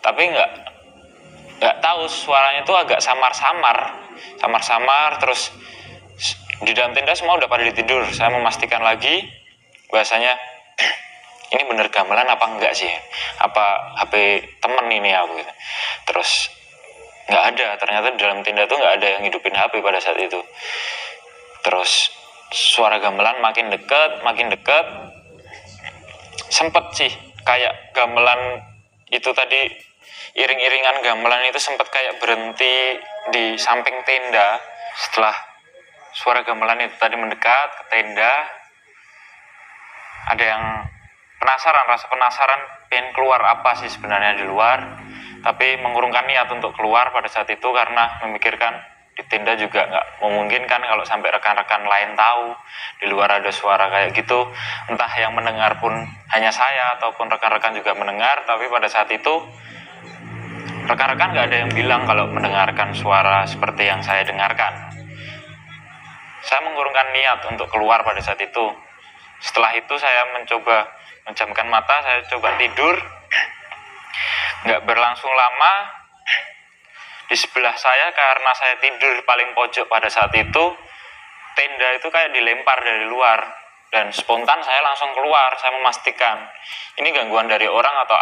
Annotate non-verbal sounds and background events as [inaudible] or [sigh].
tapi nggak nggak tahu suaranya tuh agak samar-samar. Samar-samar terus di dalam tenda semua udah pada tidur saya memastikan lagi bahasanya [clears throat] ini bener gamelan apa enggak sih? Apa HP temen ini aku gitu. Terus nggak ada. Ternyata di dalam tenda tuh nggak ada yang hidupin HP pada saat itu. Terus suara gamelan makin deket makin deket. Sempet sih kayak gamelan itu tadi iring-iringan gamelan itu sempat kayak berhenti di samping tenda. Setelah suara gamelan itu tadi mendekat ke tenda ada yang penasaran rasa penasaran pengen keluar apa sih sebenarnya di luar. Tapi mengurungkan niat untuk keluar pada saat itu karena memikirkan di tenda juga nggak memungkinkan kalau sampai rekan-rekan lain tahu di luar ada suara kayak gitu entah yang mendengar pun hanya saya ataupun rekan-rekan juga mendengar tapi pada saat itu rekan-rekan nggak ada yang bilang kalau mendengarkan suara seperti yang saya dengarkan. Saya mengurungkan niat untuk keluar pada saat itu. Setelah itu saya mencoba menjamkan mata, saya coba tidur. Nggak berlangsung lama, di sebelah saya karena saya tidur paling pojok pada saat itu, tenda itu kayak dilempar dari luar. Dan spontan saya langsung keluar, saya memastikan ini gangguan dari orang atau